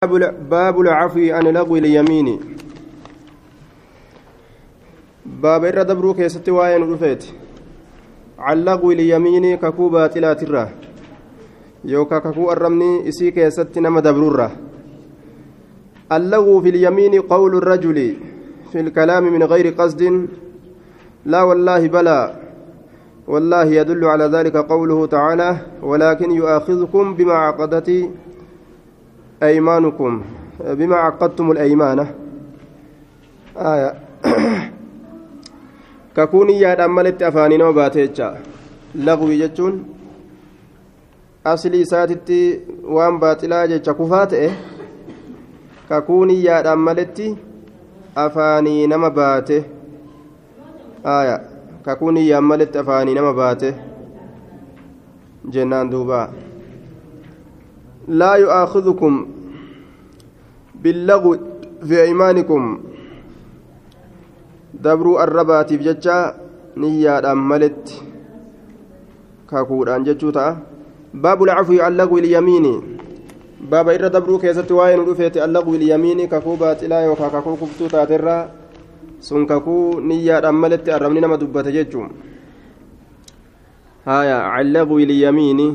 باب العفو عن لغو اليمين. باب إرى دبرو كيست واين رفيت. عن لغو اليمين ككو باطلات الرا يوكا ككو الرمني إسي كيست نما دبرو الرا اللغو في اليمين قول الرجل في الكلام من غير قصد. لا والله بلى. والله يدل على ذلك قوله تعالى ولكن يؤاخذكم بما عقدت أيمانكم بما عقدتم الأيمانة آية ككوني يا دملت أفانين وباتيتشا لغوي جتون أصلي ساتتي وان باطلا جتشا كفات إيه ككوني يا دملت أفاني نما باته آية ككوني يا ملت أفاني نما باته جنان دوبا لا يؤاخذكم باللغو في أيمانكم. دبروا الربات في جتشا نيا ملت. كاكودان جتشوتا باب العفو عن لغو اليمين. باب إر دبروا كيست واين رفيت اللغو اليمين. كاكو باتلا يوكا كاكو كفتو تاترا sun kakuu niyyaadhaan maletti arrabni nama dubbate jechuun haya callaqu ilyamiini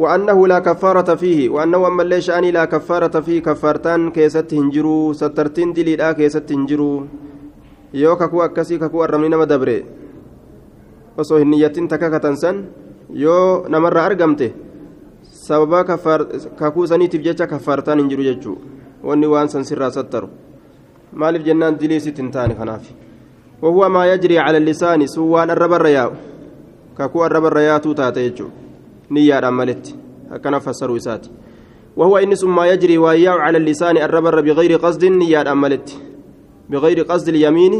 وأنه لا كفارة فيه وأنه أما اللي شأني لا كفارة فيه كفارتان كيست هنجرو سترتين دليلا كيست هنجرو arrabni nama dabre osoo hin niyyatin takka katansan yoo namarraa argamte sababa kakuu saniitiif jecha kafaartaan hin jiru jechuu wanni waan san sirraa sattaru maaliif jennaan dilii sit hin taane kanaaf وهو ما يجري على اللسان سوان الرب الرياء ككو الرب الرياء توتا يجو نيا ملت. هكذا فسروا إسات. وهو إن ما يجري وياء على اللسان الرب بغير قصد نيا ملت. بغير قصد اليمين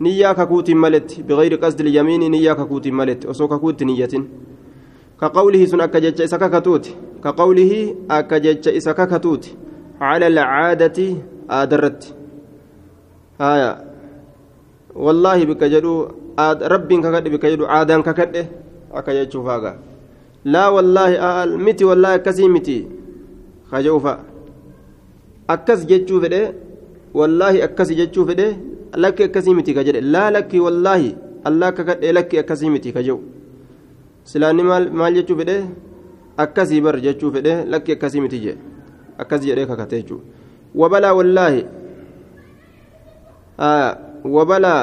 نيا ككوت ملت. بغير قصد اليمين نيا ككوت ملت. وسو ككوت نية. كقوله سن أكجج إسكاكتوت كقوله أكجج إسكاكتوت على العادة آدرت. آية. والله بك جدو آد ربين ككد بك جدو عادان ككد أكجج فاقا. laa wallaahi aal miti wallaahi akkasii miti. Kaja'u fa'a akkas jechuu fedhe wallaahi akkasi jechuu fedhe lakki akkasii miti ka jedhe laa lakki wallaahi allah akka kadhee lakki akkasii miti ka jedhu silaanni maal jechuu fedhe akkasii bar jechuu fedhe lakki akkasii miti jedhe akkas jedhee kakatee jechuudha wabalaa wallaahi wabalaa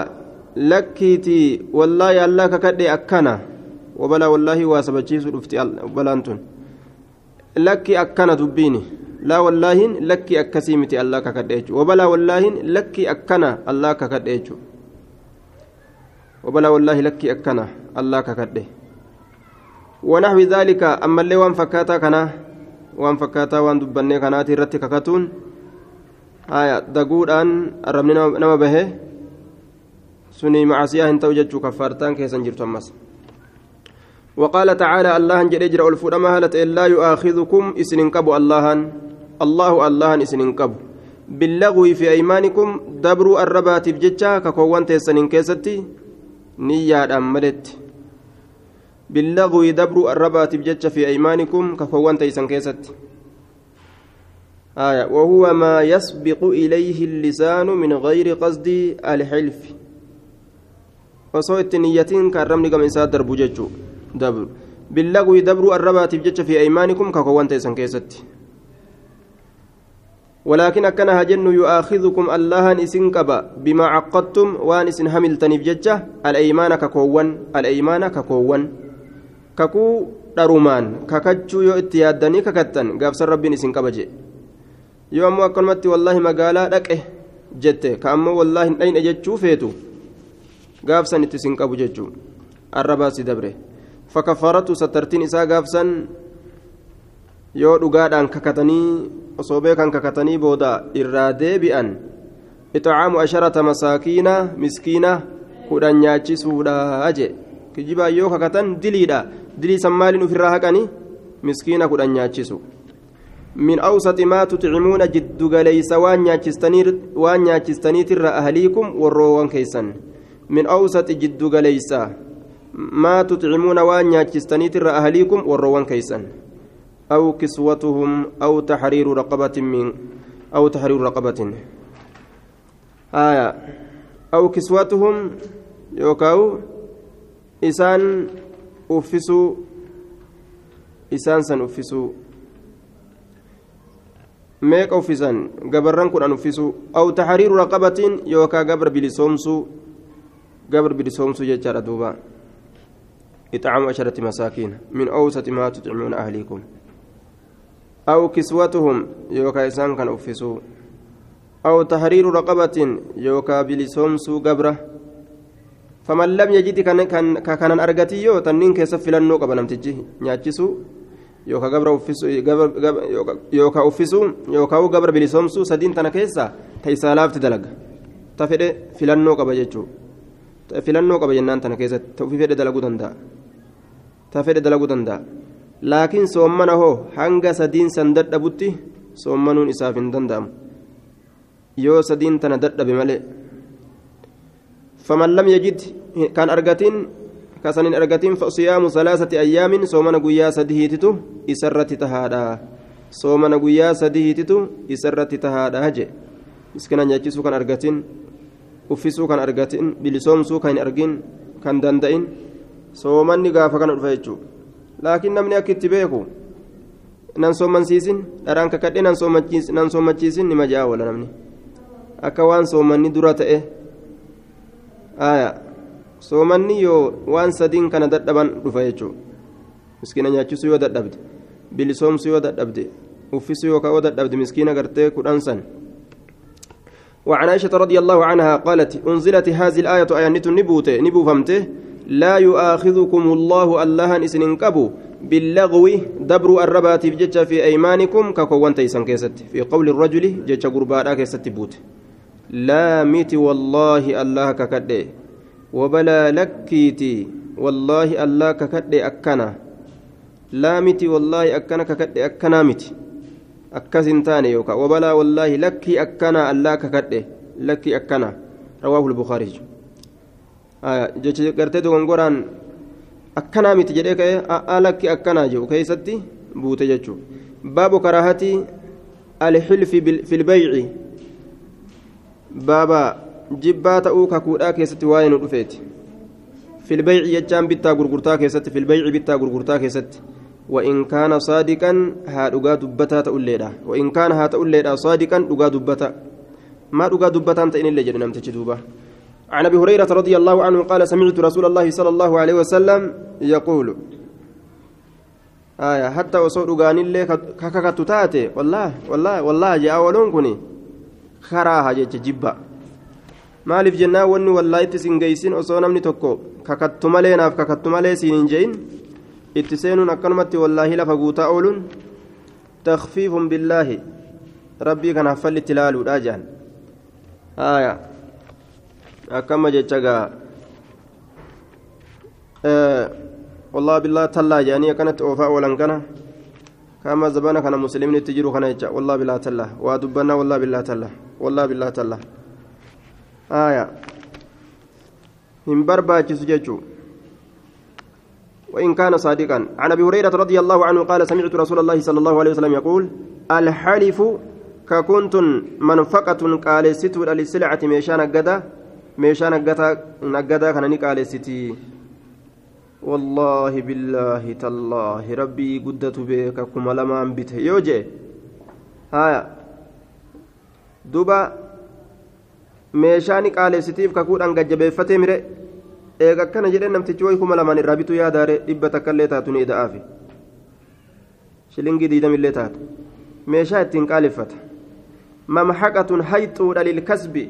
lakkiitii wallaahi allah kakadhee akkana. وبلا والله واسبتشيس رفتي بلانتون لكي أكنا دبيني. لا والله لكي أكسيمتي الله ككديج وبلا والله لكي أكنا الله ككديج وبلا والله لكي أكنا الله ككدي ونحو ذلك أما اللي وان فكاتا كنا وان فكاتا وان دبني كناتي رتي ككتون. آية دقودان الرمنا نما به. سني معصية انتو جتشو كفارتان كيسن جرتو أمس. وقال تعالى الله جل اجر الفرما هلت لا يؤاخذكم اسننكب الله الله الله اسننكب باللغو في أيمانكم دبروا الربات بججا ككوان تيسنن كيستي نيا دمدت باللغو دبروا الربات بججا في أيمانكم ككوان تيسن كيستي آية. وهو ما يسبق إليه اللسان من غير قصد الحلف. وصوت نيتين كرمني كم إنسان دربو ججو دبر باللغو دبر الربات بجج في أيمانكم ككوان تيسن كيست ولكن أكنها جن يؤاخذكم الله إسن كبا بما عقدتم وان إسن هملتني بججة الأيمان ككوان الأيمان ككوان ككو dharumaan kakachuu yoo itti yaaddanii kakattan gaafsan rabbiin isin kabaje yoo ammoo akkanumatti wallaahi magaalaa dhaqe jette ka ammoo wallaahi hin dhayne jechuu feetu gaafsan itti isin qabu jechuu arrabaasi dabre fakkafaaratu sattartiin isaa gaafsan yoo dhugaadhaan kakatanii osoo beekan kakatanii booda irraa deebi'an ixaamu asharata masaakiina miskiina kudhan nyaachisuudha je kijibaan yoo kakatan diliidha dilii san maaliin ofirraa haqanii miskiina kudhan nyaachisu min awsati maa tutcimuuna jiddugaleeysa waan nyaachistaniitirra ahliikum warroowwan keeysan min awsati jiddugaleeysa maa tutcimuuna waan nyaachistaniitirra ahliikum warroowwan keeysan أو كسوتهم أو تحرير رقبة من أو تحرير رقبة آية أو كسوتهم يوكاو إسان أفسوا إسان سن أفسوا meeqa uffisan gabarran kudhan uffisu aw taxriiru raqabatin yookaa gabra bilisoomsuu gabra bilisoomsuu jechaadha duuba إطعام عشرة مساكين من أوسط ما تطعمون أهليكم. أو كسوتهم يوكا إسان كان أفسوا أو تحرير رقبة يوكا بلسومسو قبرة. فمن لم يجد كان كان كان أرغتي يو تنين كيسف لنو قبل نمتجي نياتشسو. يوكا قبرة أفسو يوكا أفسو. يوكا قبرة بلسومسو سدين تنا كيسا تيسا لافت دلق. تفيد فلنو قبل جيتشو filannoo qaba jennaan tana keessatti dalaguu danda'a ta fedhe dalaguu danda'a laakiin soommana hoo hanga sadiin san dadhabutti soommanuun isaaf hin danda'amu yoo sadiin tana dadhabe malee faman lam yajid kan argatiin kasan hin argatiin siyaamu salaasati ayyaamin soomana guyyaa sadihiititu isarratti tahaadha soomana guyyaa sadihiititu isarratti tahaadha je miskina nyaachisuu kan argatiin uffisuu kan argatin bilisoomsuu kan hin argin kan danda'in soomanni gaafa kana dhufa jechuudha laakiin namni akka itti beeku nan soomansiisin dharaan kakadhee nan soomachiisin nima ja'a wala namni akka waan soomanni dura ta'e soomanni yoo waan sadiin kana dadhaban dhufa jechuudha miskiina nyaachisuu yoo dadhabde bilisoomsuu yoo dadhabde uffisuu yookaan yoo dadhabde miskiina gartee kudhan san. وعن عائشة رضي الله عنها قالت أنزلت هذه الآية آية نبوت نبو فمته لا يؤاخذكم الله الله إسن كبو باللغو دبر الربات بجج في أيمانكم ككوان تيسن كيست. في قول الرجل جج قربانا كيست بوت. لا ميت والله الله ككد وبلا لكيتي والله الله ككد أكنا. لا ميت والله أكنا ككد أكنا ميت. taane yookaan wabalaa wallaahi lakkii akkanaa allaa kakadhe lakkii akkanaa rawaahu lbukaari jecha gartee dogongoraan akkanaa miti jedhee ka'e a'aa lakkii akkanaa jedhu keessatti buute jechuudha baabu karaahati alxilfi filbayci baaba jibbaa ta'uu kakuudhaa keessatti waa'ee nu dhufeeti filbayci jechaan bittaa gurgurtaa keessatti filbayci bittaa gurgurtaa keessatti. وإن كان صادقا ها دغا دبتا توليدا وإن كان ها توليدا صادقا دغا دبتا ما دغا دبتا انت ان اللي جدنا متجدوبا عن ابي هريره رضي الله عنه قال سمعت رسول الله صلى الله عليه وسلم يقول آية حتى وصول دغان اللي كككت تاتي والله والله والله جاء ولون كني خراها osoo namni tokko kakattu malee naaf kakattu malee siin hin je'in itti seenuun akkanumatti wallaahi lafa guutaa ooluun takfiifun billaahi rabbii kanaaf falli itti ilaaluudha jedhan haya akkama jecha gaa والله بالله تلا يعني كانت أوفاء ولن كان كما زبانا كان مسلمين تجروا كان والله بالله تلا ودبنا والله بالله تلا والله بالله تلا آية من برباج سججو وإن كان صادقا عن أبي هريرة رضي الله عنه قال سمعت رسول الله صلى الله عليه وسلم يقول الحلف ككنت منفقة قال ستر للسلعة ميشان قدا ميشان قدا نقدا كان قال ستي والله بالله تالله ربي قدت بك كما لما أنبته يوجي هايا دوبا meeshaan qaaleessitiif kakuudhaan gajjabeeffatee mire eega akkana jedhee namtichi wayi kuma lamaan irraa bituu yaadaare dhibba takkaillee taatu ni ida'aafi shilingii diidamillee taatu meeshaa ittiin qaaleffata mamxaqatun hayxuudha lilkasbi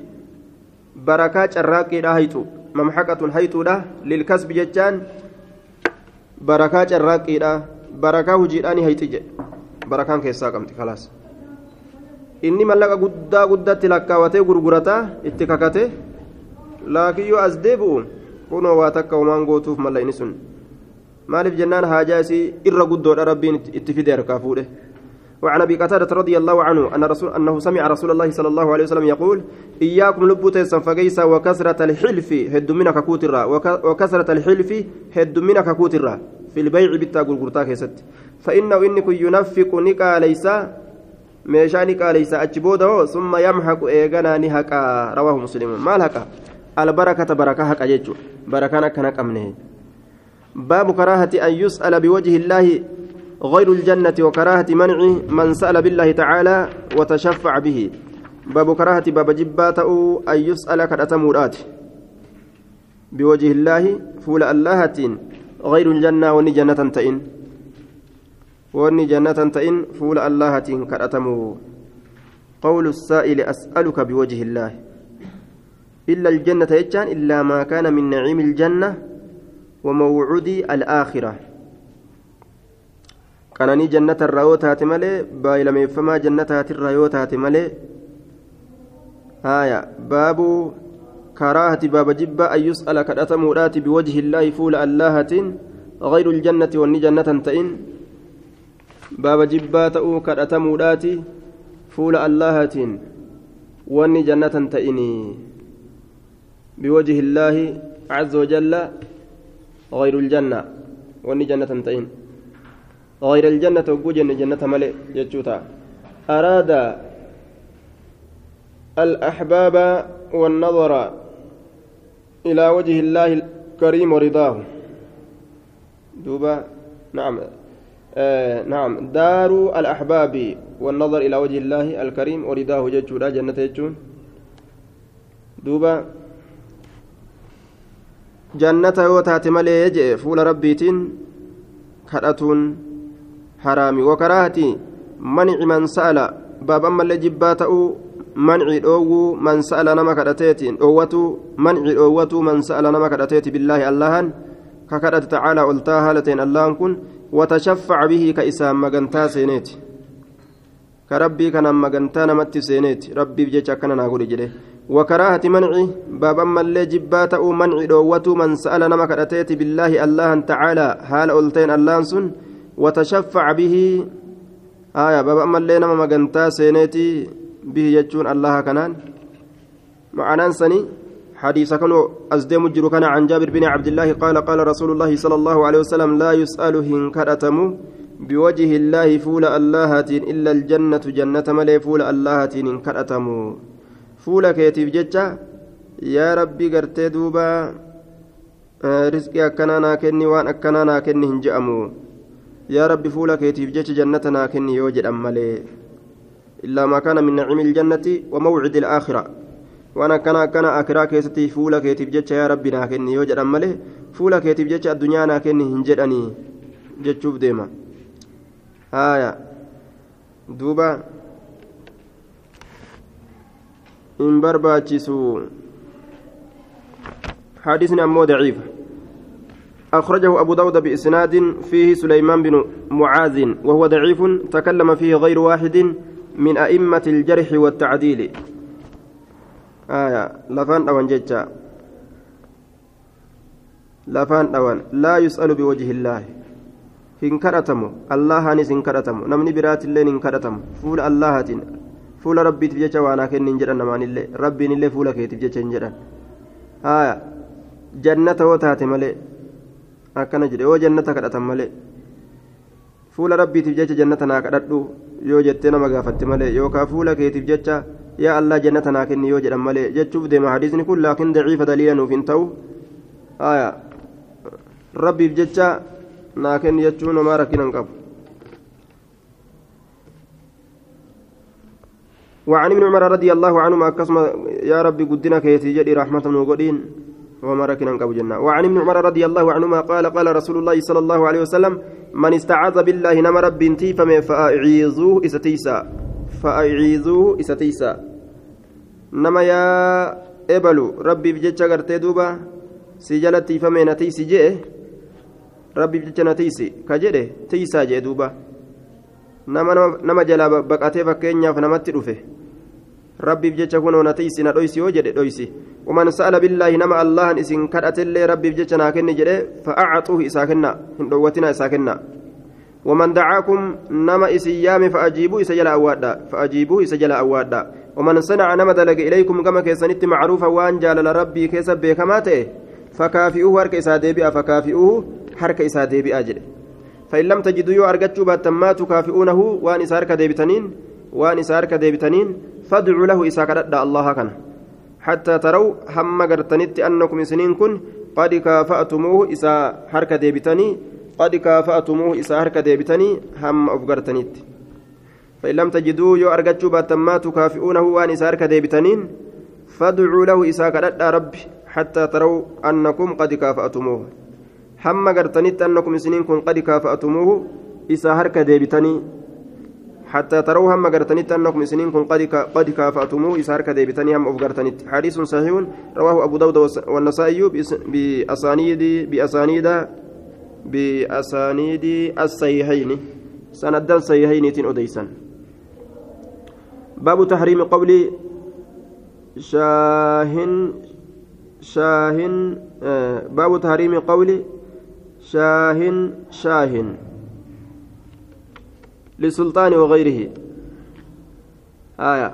barakaa carraaqqiidha hayxu mamxaqatun hayxuudha. Lilkasbi jechaan barakaa carraaqqiidha barakaa hujiidhaani hayxi jedhe barakaan keessaa qabdi kalaas inni mallaqa guddaa guddatti lakkaawatee gurgurataa itti kakate. Laakiin yoo as deebi'u kunoo waa takka homaan gootuuf mallaqni sun. Maaliif jennaan haajaa isii irra guddoodha rabbiin itti fide harkaa fuudhe وعن ابي قتاده رضي الله عنه ان رسول انه سمع رسول الله صلى الله عليه وسلم يقول اياكم لبوت فقيسا وكثره الحلف هد منك كوترا وكثره الحلف هد منك كوترا في البيع بالتا غرغرتا كيست فإنه إنك ينفق نقا ليس hoo summa yamhaqu eeganaa ni haqaa rawaahu muslimun maal haqa albarakata barakaa haqa jechu barakaan akka naqamne baabu karaahati an yus'ala biwajhi illaahi غير الجنة وكراهة منع من سأل بالله تعالى وتشفع به. باب كراهة باب جبات أن يسأل كرأتمورات بوجه الله فول اللهة غير الجنة وني جنة تئن. وني جنة تئن فول اللهة كرأتمو قول السائل أسألك بوجه الله. إلا الجنة يجان إلا ما كان من نعيم الجنة وموعود الآخرة. Kananii jannatarraa yoo taate malee baayilameeffamaa jannataatirraa yoo taate malee haya baabu karaahati baaba jibba an yus'ala kadhatamuudhaati biwajhi illaahi fuula allaahatiin غير الجنة والني جنة تئن باب جبا تأو كرأتموداتي فول اللهتين والني جنة تئني بوجه الله عز وجل غير الجنة والني جنة تئن غير الجنة وجوجن جنة ملئ يجوتا. أراد الأحباب والنظر إلى وجه الله الكريم ورضاه دوبا نعم آه نعم. دار الأحباب والنظر إلى وجه الله الكريم ورضاه جتشورا جنة يجون. دوبا جنة يوتات ملي يجئ فول ربيتين كرأتون حرامي وكراهة منع من سأل باب أما اللي جباته منع أو من سأل نما كرتيت أوتو منع أوتو من سأل نما كرتيت بالله اللهن ككرت تعالى قلتها هالتين اللهن كن وتشفع به كإسام مجنتا سينيت كربي كان مجنتا نمت سينيت ربي بجيتش كان نقول جده وكراهة منع باب أما اللي جباته منع أوتو من سأل نما كرتيت بالله اللهن تعالى هال قلتين اللهن سن وتشفع به. آية بابا أما اللي نما مجنتا سينيتي به يجون الله كنان. معنى سني حديث كانوا أزدم جرو كان عن جابر بن عبد الله قال قال رسول الله صلى الله عليه وسلم لا يسأل هنكرتم بوجه الله فول اللهة إلا الجنة جنة ملي فول اللهة هنكرتم فول كيتيف جتة يا ربي قرتي دوبا. رزقي أكنانا كني وأن أكنانا كني هنجأمو. يا ربي فول كيتيف جتة جنتنا كني يوجد أمالي إلا ما كان من نعيم الجنة وموعد الآخرة. وأنا كان كان أكرا كيستي فولا كيتب جتش يا ربي ناكني يوجد أمله فولا كيتب جتش الدنيا ناكني هنجدني. جتشوف ديما. آية. دوبا. إن برباتشسو حديثنا أمو ضعيف. أخرجه أبو داود بإسناد فيه سليمان بن معاذ وهو ضعيف تكلم فيه غير واحد من أئمة الجرح والتعديل آية لفان أوان جيتشا لفان أوان لا يسأل بوجه الله hin kadhatamu allahaanis hin kadhatamu namni biraatillee hin kadhatamu fuula allahaatiin fuula rabbiitiif jecha waanaa kenni hin jedhan namaanillee rabbiin illee fuula keetiif jecha hin jedhan haya jannata yoo taate malee akkana jedhe yoo jannata kadhatan malee fuula rabbiitiif jecha jannata naa kadhadhu yoo jettee nama gaafatte malee yookaan fuula keetiif jecha yaa allah jannata naa kenni yoo jedhan malee jechuuf deema hadiisni kun laakiin daciifa daliila nuuf hin ta'u rabbiif jecha naa kenni jechuun homaa rakkina hin qabu. وعن ابن عمر رضي الله عنهما أكسم يا ربي قدنا كيتي جدي رحمة وقدين وما ركنا قبل جنة. وعن ابن عمر رضي الله عنهما قال قال رسول الله صلى الله عليه وسلم من استعاذ بالله نما رب تيفم فأعيذوه إستيسا فأعيذوه إستيسا نما يا إبلو ربي بجتشا قرتي دوبا سجلت تيفم نتيسي جئ ربي بجتشا نتيسي. كجده تيسا جئ دوبا. nama nama jalaa baqatee fakkeenyaaf namatti dhufe rabbiif jecha kunoo na tiisi na dhoysi yoo jedhe dhoysi waman sa'ala billaahi nama allahan isin kadhatellee rabbiif jecha naa kenni jedhe fa'acaxuuhi isaa kenna hin dhowwatina isaa kenna waman dacaakum nama isin yaame fa'ajiibuu isa jala awwaadha fa'ajiibuu isa jala awwaadha waman sanaca nama dalage ilaykum gama keessanitti macruufa waan jaalala rabbii keessa beekamaa ta'e fakaafi'uuhu harka isaa deebi'a fakaafi'uuhu harka isaa deebi'aa jedhe فإن لم تجدوا يو أرجتشوا باتما تكافئونه وأن إسارك ديبتنين وأن إسارك ديبتنين فادعوا له إساك الله كان. حتى تروا هم قرتنت أنكم سنين كن. قد كافأتموه إسا حركة ديبتني. قد كافأتموه إسا حركة ديبتني. هم أفقرتنت فإن لم تجدوا يو أرجتشوا باتما تكافئونه وأن إسارك ديبتنين. فادعوا له إساك ربي. حتى تروا أنكم قد كافأتموه. hamma gartanitti annakum isiniin kun qad kaafa'atumuuhu isaa harka deebitanii حتى تروا هم قرتنيت أنكم سنين كن قد قد كافأتموه إسهار كذبتني هم أفقرتنيت. حديث صحيح رواه أبو داود والنسائي بأسانيد بأسانيد بأسانيد الصحيحين. سندا صحيحين أديسا. باب تحريم قول شاهن شاهن آه باب تحريم قول شاهن شاهن. لسلطان وغيره. آية.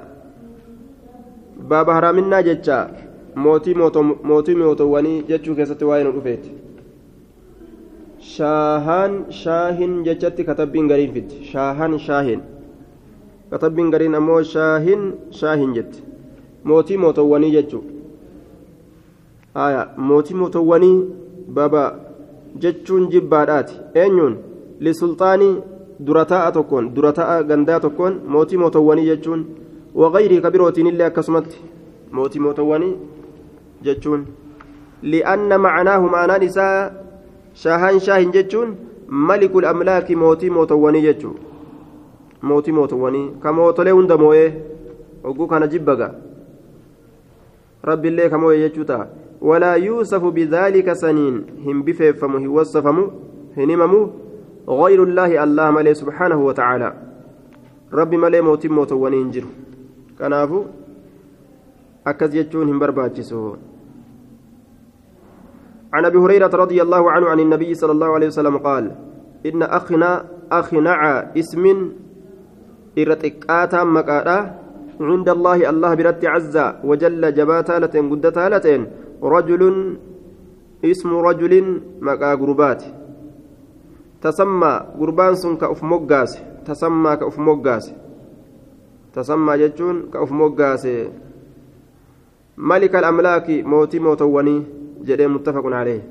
باب هرامنا جتشا. موتي موتو موتي موتواني جتشو كيست واين رفيت شاهان شاهن جتشتي كتبين غرين فيت. شاهان شاهن. كتبين غرين أمو شاهن شاهن جت. موتي موتواني جتشو. آية. موتي موتواني بابا jechuun jibbaadhaati eenyuun lisulxaanii dura taa'a tokkoon dura taa'a gandaa tokkoon mootii mootowwanii jechuun waqayrii kabirootiin illee akkasumatti mootii mootowwanii jechuun li'anna macanaahu maanaan isaa shaahan shaahin jechuun malikul amlaaki mootii mootowwanii jechuu mootii mootowwanii ka mootolee hunda moo'ee hogguu kana jibbaga rabbiillee ka moo'ee jechuu ta'a ولا يوصف بذلك سنين هم بفيفم هوصفم هنمم غير الله الله ملي سبحانه وتعالى. ربي ملي موت موت ونينجر كنافو؟ أكز يجون هم برباجسو عن أبي هريرة رضي الله عنه عن النبي صلى الله عليه وسلم قال إن أخنا أخنع اسم إرتقاتا مكاتا عند الله الله برت عز وجل جباتا لتين قدتا لتين رجل اسم رجل مقا قربات تسمى قربان سن كأف مقاس تسمى كأف مقاس تسمى جتون كأف مقاس ملك الأملاك موتي موتوني جدي متفق عليه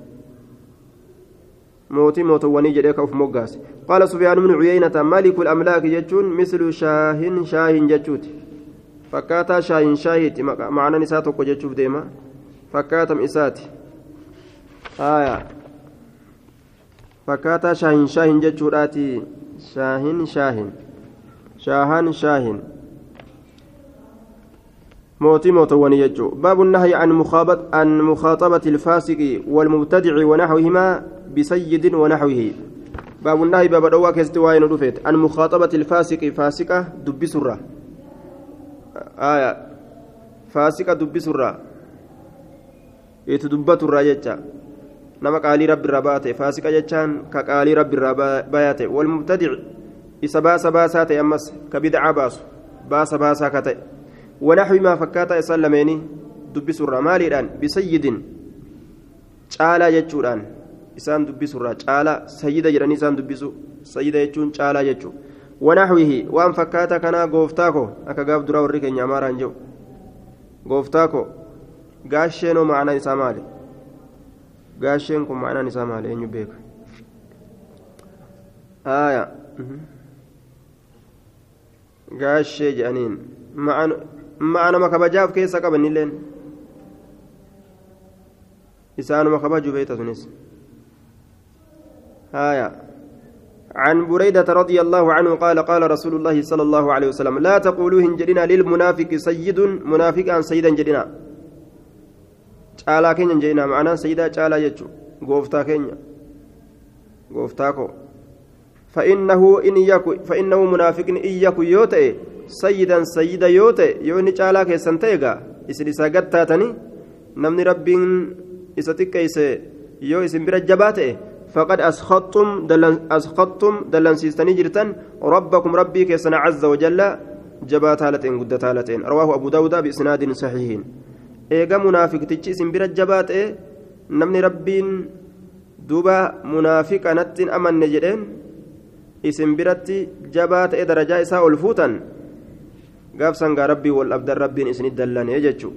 موتي موتوني جدي كأف مقاس قال سفيان بن عيينة ملك الأملاك جتون مثل شاهن شاهن جتوت فكاتا شاهن شاهد معنى نساتك جتشوف ديما fakkaatam isaati. Haya fakkaataa shaahin shaahin jechuudhaati. Shaahin shaahin. Shaahan shaahin. موتي موتواني يجو باب النهي عن مخاطبة عن مخاطبة الفاسق والمبتدع ونحوهما بسيد ونحوه باب النهي باب دوا كستواين رفيت عن مخاطبة الفاسق فاسقة دب سرة آية فاسقة دب سرة irraa jecha. Nama qaalii rabbi irraa baate faasiqa jechaan ka qaalii rabbi irraa bayaate walmubtadic isa baasa baasaa ta'e ammas ka bidacaa baasu baasa baasaa ka ta'e wanaxwi maa fakkaataa isaan lameenii dubbisurraa maaliidhaan bisayyidin caalaa jechuudhaan isaan dubbisurraa caalaa sayyida jedhanii isaan dubbisu sayyida jechuun caalaa jechuu wanaxwihi waan fakkaataa kanaa gooftaa ko akka gaaf duraa warri keenya amaaraan jedhu gooftaa ko gaasheenoo ma'anaan isaa maali gaasheen kun ma'anaan isaa maali eenyu beeka haaya gaashee jedhaniin ma'anama kabajaaf keessa qabanilleen isaanuma kabaju beeyta sunis haaya عن بريدة رضي الله عنه قال قال رسول الله صلى الله عليه وسلم لا تقولوا هنجدنا للمنافق سيد منافقا سيدا جدنا caalaa keenya jeenaa ma'anaan sayyidaa caalaa jechuun gooftaa keenya gooftaa koo fa'innahu in iyyaku fa'innahu munaafiqni iyyaku yoo ta'e sayyidan sayyida yoo ta'e yoo inni caalaa keessan ta'e gaa isin isaa gattaatanii namni rabbiin isa xiqqeeyse yoo isin bira jabaa ta'e فقد أسخطتم دلن أسخطتم دلن سيستني جرتن ربكم ربي كيسنا عز وجل جبات هالتين قدت هالتين رواه أبو داود بإسناد صحيح eega munaafiqtichi isin bira jabaa ta'e namni rabbiin duuba munaafiqa nattiin amanne jedheen isin biratti jabaa ta'e darajaa isaa ol fuutan gaafsan gaa rabbii wal abdan rabbiin isinit dallanee jechuu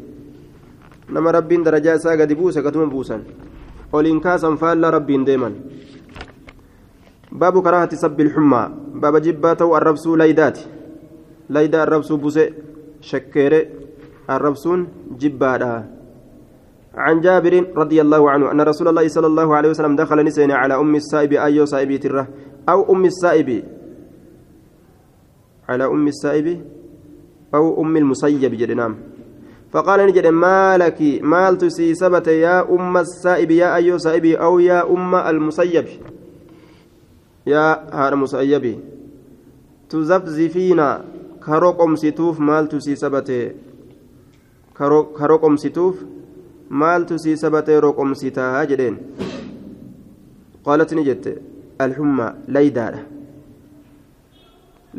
nama rabbiin darajaa isaa gadi buuse gatuma buusan oliin kaasan faallaa rabbiin deeman. Baabu karaahati sabbi ilxummaa baaba jibbaa ta'u arrabsuu laydaati. Laydaa arrabsuu buse shakkeere arrabsuun jibbaadha. عن جابر رضي الله عنه أن رسول الله صلى الله عليه وسلم دخل نسين على أم السائب أيو سائب تره أو أم السائب على أم السائب أو أم المسيب جدنام فقال نجد ما لك مال تسي سبت يا أم السائب يا أيو سائب أو يا أم المسيب يا هذا مسيب تزفزفين كروكم ستوف مال تسي سبت كروكم ستوف maaltu sii sabatee roqomsitaa jedheen qaalat ni jette alxummaa laydaadha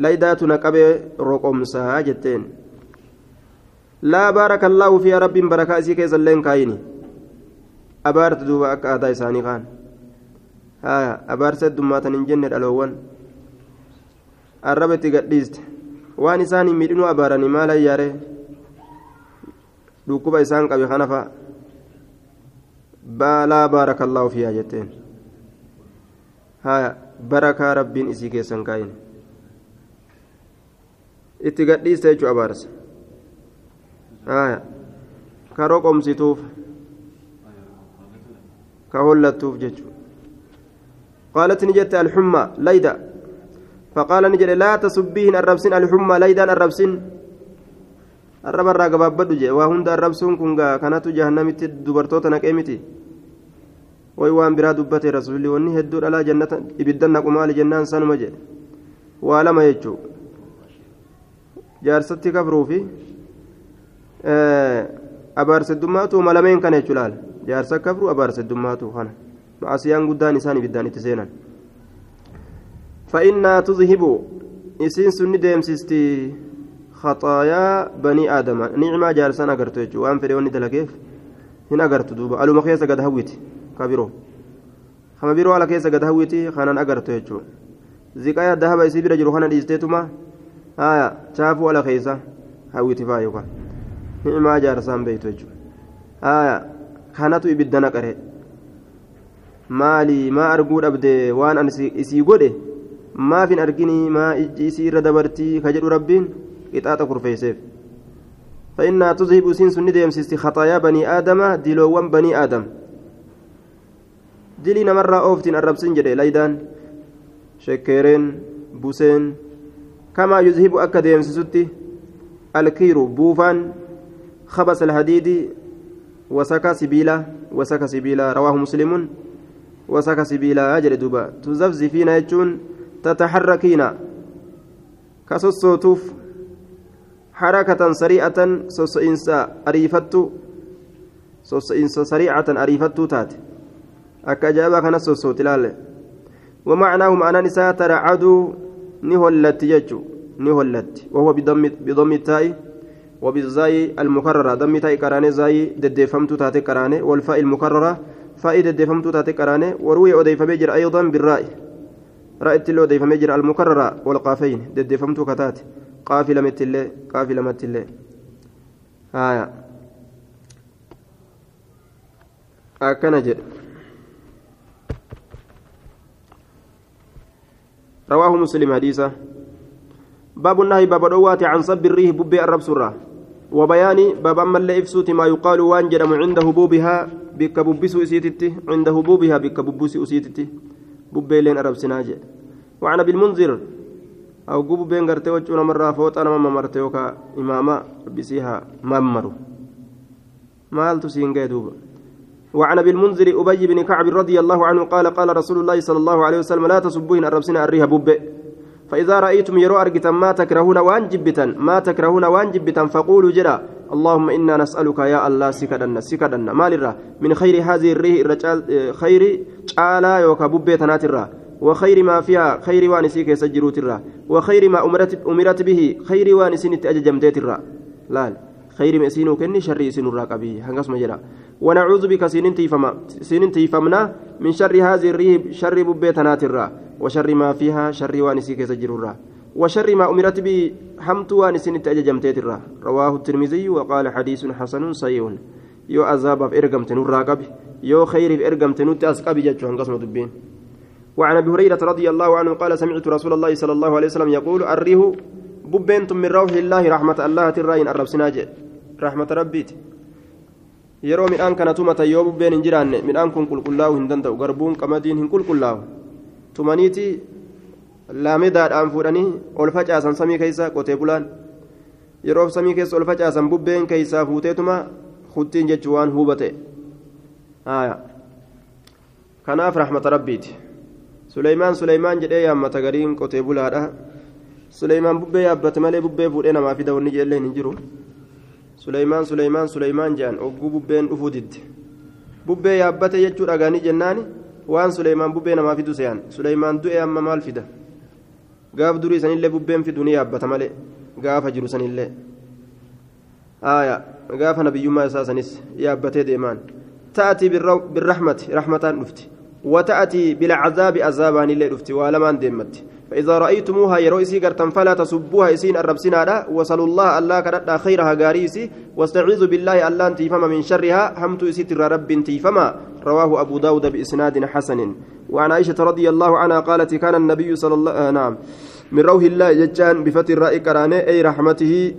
laydaatu na qabee roqomsaa jetteen laa baaraka allaahu fiiha rabbiin barakaa isii keessa illeen kaayini abaarta duuba akka aadaa isaanii kaan haya abaarsa heddummaatan hin jenne dhaloowwan arraba itti gadhiiste waan isaanii miidhinuu abaaranii maal hayyaare dhukkuba isaan qabe kana fa'a laa baaraka allaahu fiihaa jetteen haya barakaa rabbiin isii keessan kaa'in itti gadhiiste jechuu abaarsa haya ka roqomsituuf ka hollattuuf jechuu قالت نجت الحمى ليدا فقال نجد لا تسبيهن الربسين الحمى ليدا arraba irraa gabaabbadhu jee. Waa hunda arrabsuun kun gaa kanatu jahannamitti dubartoota naqee miti. Way waan biraa dubbate rasuulli wanni hedduu dhalaa jannata ibiddan naqu maali jennaan sanuma jedhe. Waa lama jechuu. Jaarsatti kafruu fi abaarseddummaatu malameen kana jechuu laala jaarsa kafruu abaarseddummaatu kana. Ma'asiyaan guddaan isaan ibiddaan itti seenan. Fa'innaa tuzhibu isiin sunni deemsistii. خطايا بني آدم نعمة جالسان أغرتو وأن فريوني دلقيف هنا أغرتو دوبا ألو مخيسة قد هويتي kabiroo kama biroo ala keessa gad hawwiti kanan agartu jechuudha ziqaa dahaba isii bira jiru kana dhiisteetuma haya chaafuu ala keessa hawwiti faa yookaan ni'imaa jaarsaan beeytu jechuudha haya kanatu ibidda naqare maali maa arguu dhabde waan an isii godhe maaf hin arginii maa ijji isii irra dabartii ka jedhu qixaaxa kurfeesseef. فإنها تذهب سين سن ديمسيستي خطايا بني آدم دلوان بني آدم dilii namarraa ooftiin arrabsin jedhe laydaan shekkeereen buseen kamaa yuzhibu akka deemsisutti alkiiru buufaan خبس الحديد وسك سبيلا وسك سبيلا رواه مسلم وسك سبيلا أجل دوبا تزفزفين يجون تتحركين كسوسوتوف حركة سريعة سوسئنسا أريفتو سوسئنسا سريعة أريفتو akka ajaa'ibaa kanas sossooti ilaalle ومعناه معنى نساء ترعد نهلت يجو نهلت. وهو بضم بضم التاء وبالزاي المكررة. ضم تاء كراني زاي ددفمت تاتي كراني. والفاء المكررة فاء ددفمت تاتي كراني. وروي أضيف بجر أيضا بالراء رأيت له أضيف بجر المكررة والقافين ددفمت كتات قافلة متلة قافلة متلة آية. أكنجر رواه مسلم حديثا باب النهي باب دوات عن صب الريح ببي الرب سرة. وبيان باب أما اللي إفسوت ما يقال وانجرم عند هبوبها بك ببسو إسيتتي عند هبوبها بك ببسو إسيتتي. ببي لين الرب سناجي وعن أبي المنذر أو قبو بين غرتي وجونا مرة فوت أنا ماما مرتي وكا إماما بسيها مامرو مال تسين دوبا وعن ابي المنذر ابي بن كعب رضي الله عنه قال قال رسول الله صلى الله عليه وسلم لا تسبوهن الربسنا الريها بب فاذا رايتم يرو ارجتا ما تكرهون وان جبتا ما تكرهون وان جبتا فقولوا جرا اللهم أنا نسالك يا الله سكدنا سكدنا مالرا من خير هذه الريح الرجال خير تعالى يوكا ببيتنات الرا وخير ما فيها خير وانسيك يسجروت الرا وخير ما أمرت أمرت به خير وانسين تاججمدت الرا لا خير ما سينو كني شر سين الراقبي هنقص مجرى ونعوذ بك سين تيفما سين تيفمنا من شر هذه الريب شر ببيتنا الرا وشر ما فيها شر وانسي كيسجر الرا وشر ما أمرت به حمت وانسين تأججمتيت الرا رواه الترمذي وقال حديث حسن صحيح. يو عذاب في إرقمت الراقب يو خير في إرقمت نوت أسقب جتشو هنقص مدبين وعن ابي هريره رضي الله عنه قال سمعت رسول الله صلى الله عليه وسلم يقول الريه ببنتم من روح الله رحمة الله تراين الرب سناجي رحمة ربيت yeroo midhaan kana tumatan yoo bubbeen hin jiraanne midhaan kun qulqullaa'uu hin danda'u garbuun qamadiin hin qulqullaa'u tumaniiti laamedaadhaan fuudhanii ol facaasan samii keessa qotee bulaan yeroo samii keessa ol facaasan bubbeen keessaa fuuteetuma huttiin jechuu waan hubate kanaaf rahmata rabbiiti suleymaan suleymaan jedhee yaammata gariin qotee bulaadha suleymaan bubbee yaabbate malee bubbee fuudhee namaa fida wanni jeelleen hin jiru suleymaan suleymaan suleymaan jedhan ogguu bubbeen dhufuu didde bubbee yaabbate jechuu dhagaanii jennaani waan suleymaan bubbee namaa fidu se'an suleymaan du'e amma maal fida gaaf durii sanillee bubbeen fidu ni yaabbata malee gaafa jiru sanillee aayaa gaafa nabiyyummaa isaa sanis yaabbatee deemaan ta'atii birrahmati rahmataan dhufti وتأتي بالعذاب عذابان اللي رفتي ولما دمت. فإذا رأيتموها يرويسي قرتم فلا تسبوها إسين الربسنا وصلوا الله الله كرتا خيرها غاريسي واستعيذوا بالله الله تيفما من شرها. همت إسيت رب تيفما. رواه أبو داود بإسناد حسن. وعن عائشة رضي الله عنها قالت كان النبي صلى الله آه نعم. من روح الله ججان بفتر رأي كراني أي رحمته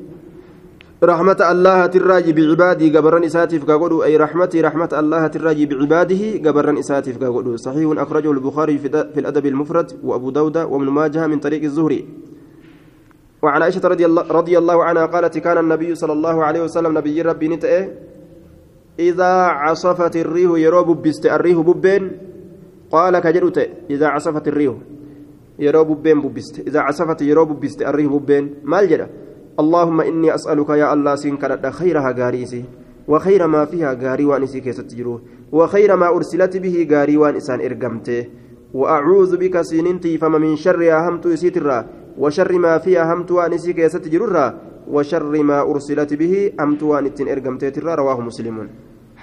رحمة الله تراجي بعباده قبرن إساتف كقولوا أي رحمتي رحمة الله تراجي بعباده قبرن إساتف كقولوا صحيح أخرجه البخاري في الأدب المفرد وأبو داود وابن ماجه من طريق الزهري. وعن عائشة رضي الله, رضي الله عنها قالت كان النبي صلى الله عليه وسلم نبي ربي نتأه إذا عصفت الريح يروب بست الريح ببين قال كجرت إذا عصفت الريح يروب ببين ببست إذا عصفت يروب بست الريح ببين. ما الجرى اللهم إني أسألك يا الله سين كرد خيرها غاريسي وخير ما فيها غاري وان إسي كيستجرو وخير ما أرسلت به غاري وان إسان إرقمته وأعوذ بك سيننتي فما من شرها همت إسيترا وشر ما فيها همت وان إسي كيستجرورا وشر ما أرسلت به همت وان إتن إرقمته رواه مسلم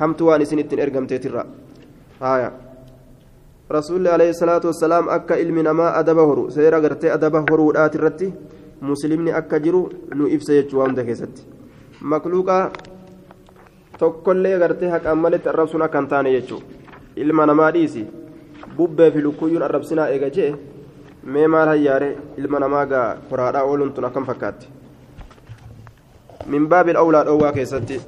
همت وان إسن إتن إرقمته آية رسول الله عليه الصلاة والسلام أكا إلمنا ما أدبه سيرا قرتي أدبه ورودات الرتي muslimni akka jiru nu ibsa jechuu waan keessatti. Makluuqa tokkollee gartee haqaan malitti arrabsuun akka hin taane jechuu. Ilma namaa dhiisi. Bubbee fi lukkuyyuun arrabsinaa eega jee mee maal hayyaare ilma namaa gaa koraadhaa ooluun tun akkam fakkaatti? Min baabil awlaa dhoowwaa keessatti